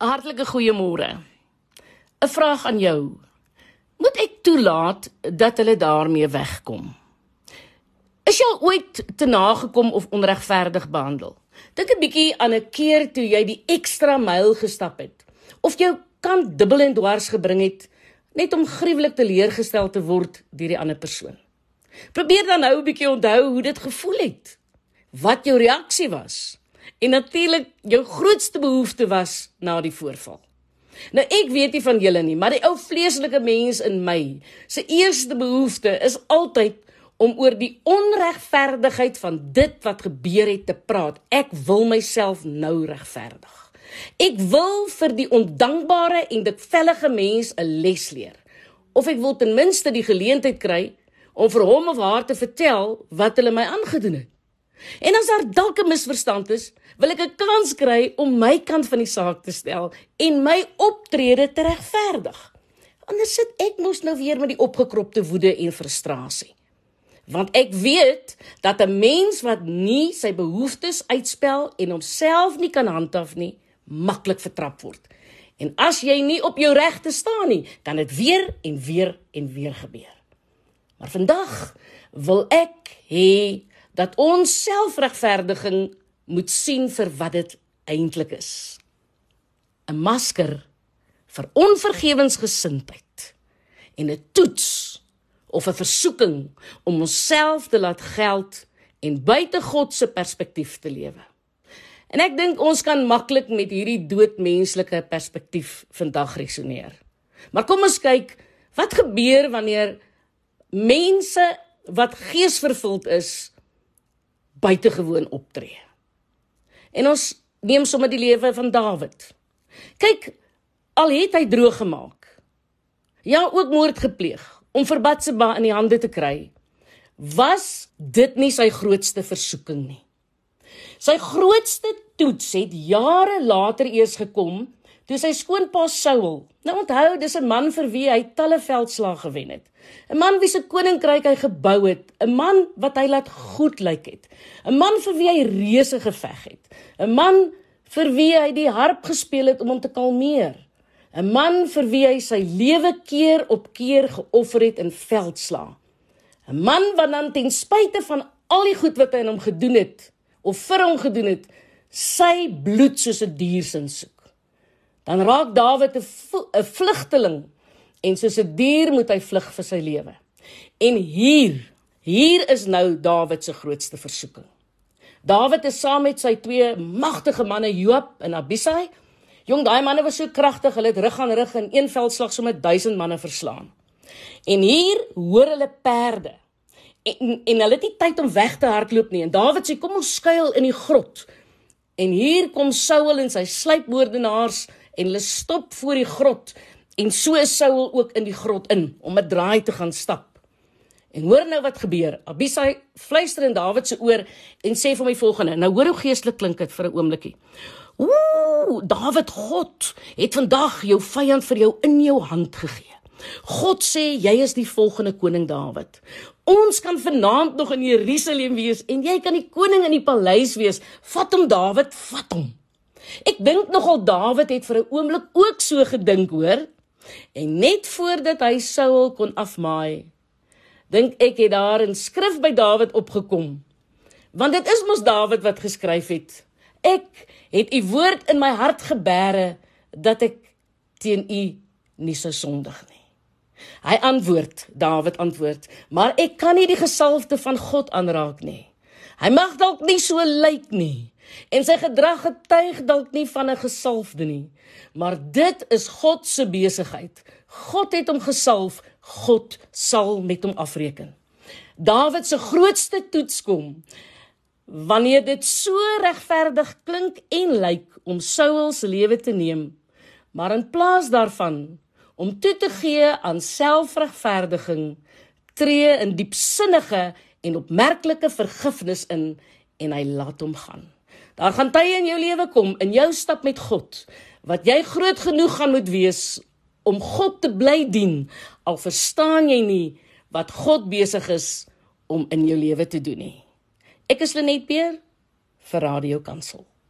Hartlike goeiemôre. 'n Vraag aan jou. Moet ek toelaat dat hulle daarmee wegkom? Is jy ooit te nagekom of onregverdig behandel? Dink 'n bietjie aan 'n keer toe jy die ekstra myl gestap het of jou kan dubbel en dwars gebring het net om gruwelik teleurgestel te word deur die ander persoon. Probeer dan nou 'n bietjie onthou hoe dit gevoel het. Wat jou reaksie was en natuurlik jou grootste behoefte was na die voorval. Nou ek weet nie van julle nie, maar die ou vleeslike mens in my, se eerste behoefte is altyd om oor die onregverdigheid van dit wat gebeur het te praat. Ek wil myself nou regverdig. Ek wil vir die ondankbare en dit vellige mens 'n les leer. Of ek wil ten minste die geleentheid kry om vir hom of haar te vertel wat hulle my aangedoen het. En as daar dalk 'n misverstand is, wil ek 'n kans kry om my kant van die saak te stel en my optrede te regverdig. Anders sit ek mos nou weer met die opgekropte woede en frustrasie. Want ek weet dat 'n mens wat nie sy behoeftes uitspel en homself nie kan handhaaf nie, maklik vertrap word. En as jy nie op jou regte staan nie, kan dit weer en weer en weer gebeur. Maar vandag wil ek hê dat ons selfregverdiging moet sien vir wat dit eintlik is. 'n Masker vir onvergewensgesindheid en 'n toets of 'n versoeking om onsself te laat geld en buite God se perspektief te lewe. En ek dink ons kan maklik met hierdie doodmenslike perspektief vandag resoneer. Maar kom ons kyk wat gebeur wanneer mense wat geesvervuld is buitengewoon optree. En ons neem sommer die lewe van Dawid. Kyk, al het hy droog gemaak. Ja, ook moord gepleeg om vir Batsheba in die hande te kry. Was dit nie sy grootste versoeking nie? Sy grootste toets het jare later eers gekom toe sy skoonpa Saul. Nou onthou, dis 'n man vir wie hy talle veldslae gewen het. 'n Man wie se koninkryk hy gebou het, 'n man wat hy laat goed lyk het. 'n Man vir wie hy reuse geveg het. 'n Man vir wie hy die harp gespeel het om hom te kalmeer. 'n Man vir wie hy sy lewe keer op keer geoffer het in veldslae. 'n Man wat dan ten spyte van al die goed wat hy aan hom gedoen het of vir hom gedoen het, sy bloed soos 'n dier sin soek dan raak Dawid 'n vlugteling en soos 'n dier moet hy vlug vir sy lewe. En hier, hier is nou Dawid se grootste versoeking. Dawid is saam met sy twee magtige manne Joab en Abisai. Jong, daai manne was so kragtig, hulle het rug aan rug in een veldslag so met 1000 manne verslaan. En hier hoor hulle perde. En en hulle het nie tyd om weg te hardloop nie. En Dawid sê kom ons skuil in die grot. En hier kom Saul en sy sluipmoordenaars en hulle stop voor die grot en so is Saul ook in die grot in om 'n draai te gaan stap. En hoor nou wat gebeur. Abisai fluister in Dawid se oor en sê vir my volgende. Nou hoor hoe geestelik klink dit vir 'n oombliekie. Ooh, Dawid God het vandag jou vyand vir jou in jou hand gegee. God sê jy is die volgende koning Dawid. Ons kan vanaand nog in Jerusalem wees en jy kan die koning in die paleis wees. Vat hom Dawid, vat hom. Ek dink nogal Dawid het vir 'n oomblik ook so gedink, hoor. En net voordat hy Saul kon afmaai, dink ek het daar 'n skrif by Dawid opgekom. Want dit is mos Dawid wat geskryf het. Ek het u woord in my hart gebere dat ek teen u nie sou sondig nie. Hy antwoord, Dawid antwoord, maar ek kan nie die gesalfde van God aanraak nie. Hy mag dalk nie so lyk nie en sy gedrag getuig dalk nie van 'n gesalfde nie, maar dit is God se besigheid. God het hom gesalf, God sal met hom afreken. Dawid se grootste toets kom wanneer dit so regverdig klink en lyk om Saul se lewe te neem, maar in plaas daarvan om toe te gee aan selfregverdiging, tree in diepsinnige en opmerklike vergifnis in en hy laat hom gaan. Daar gaan tye in jou lewe kom in jou stap met God wat jy groot genoeg gaan moet wees om God te bly dien al verstaan jy nie wat God besig is om in jou lewe te doen nie. Ek is Lenet Peer vir Radio Kansel.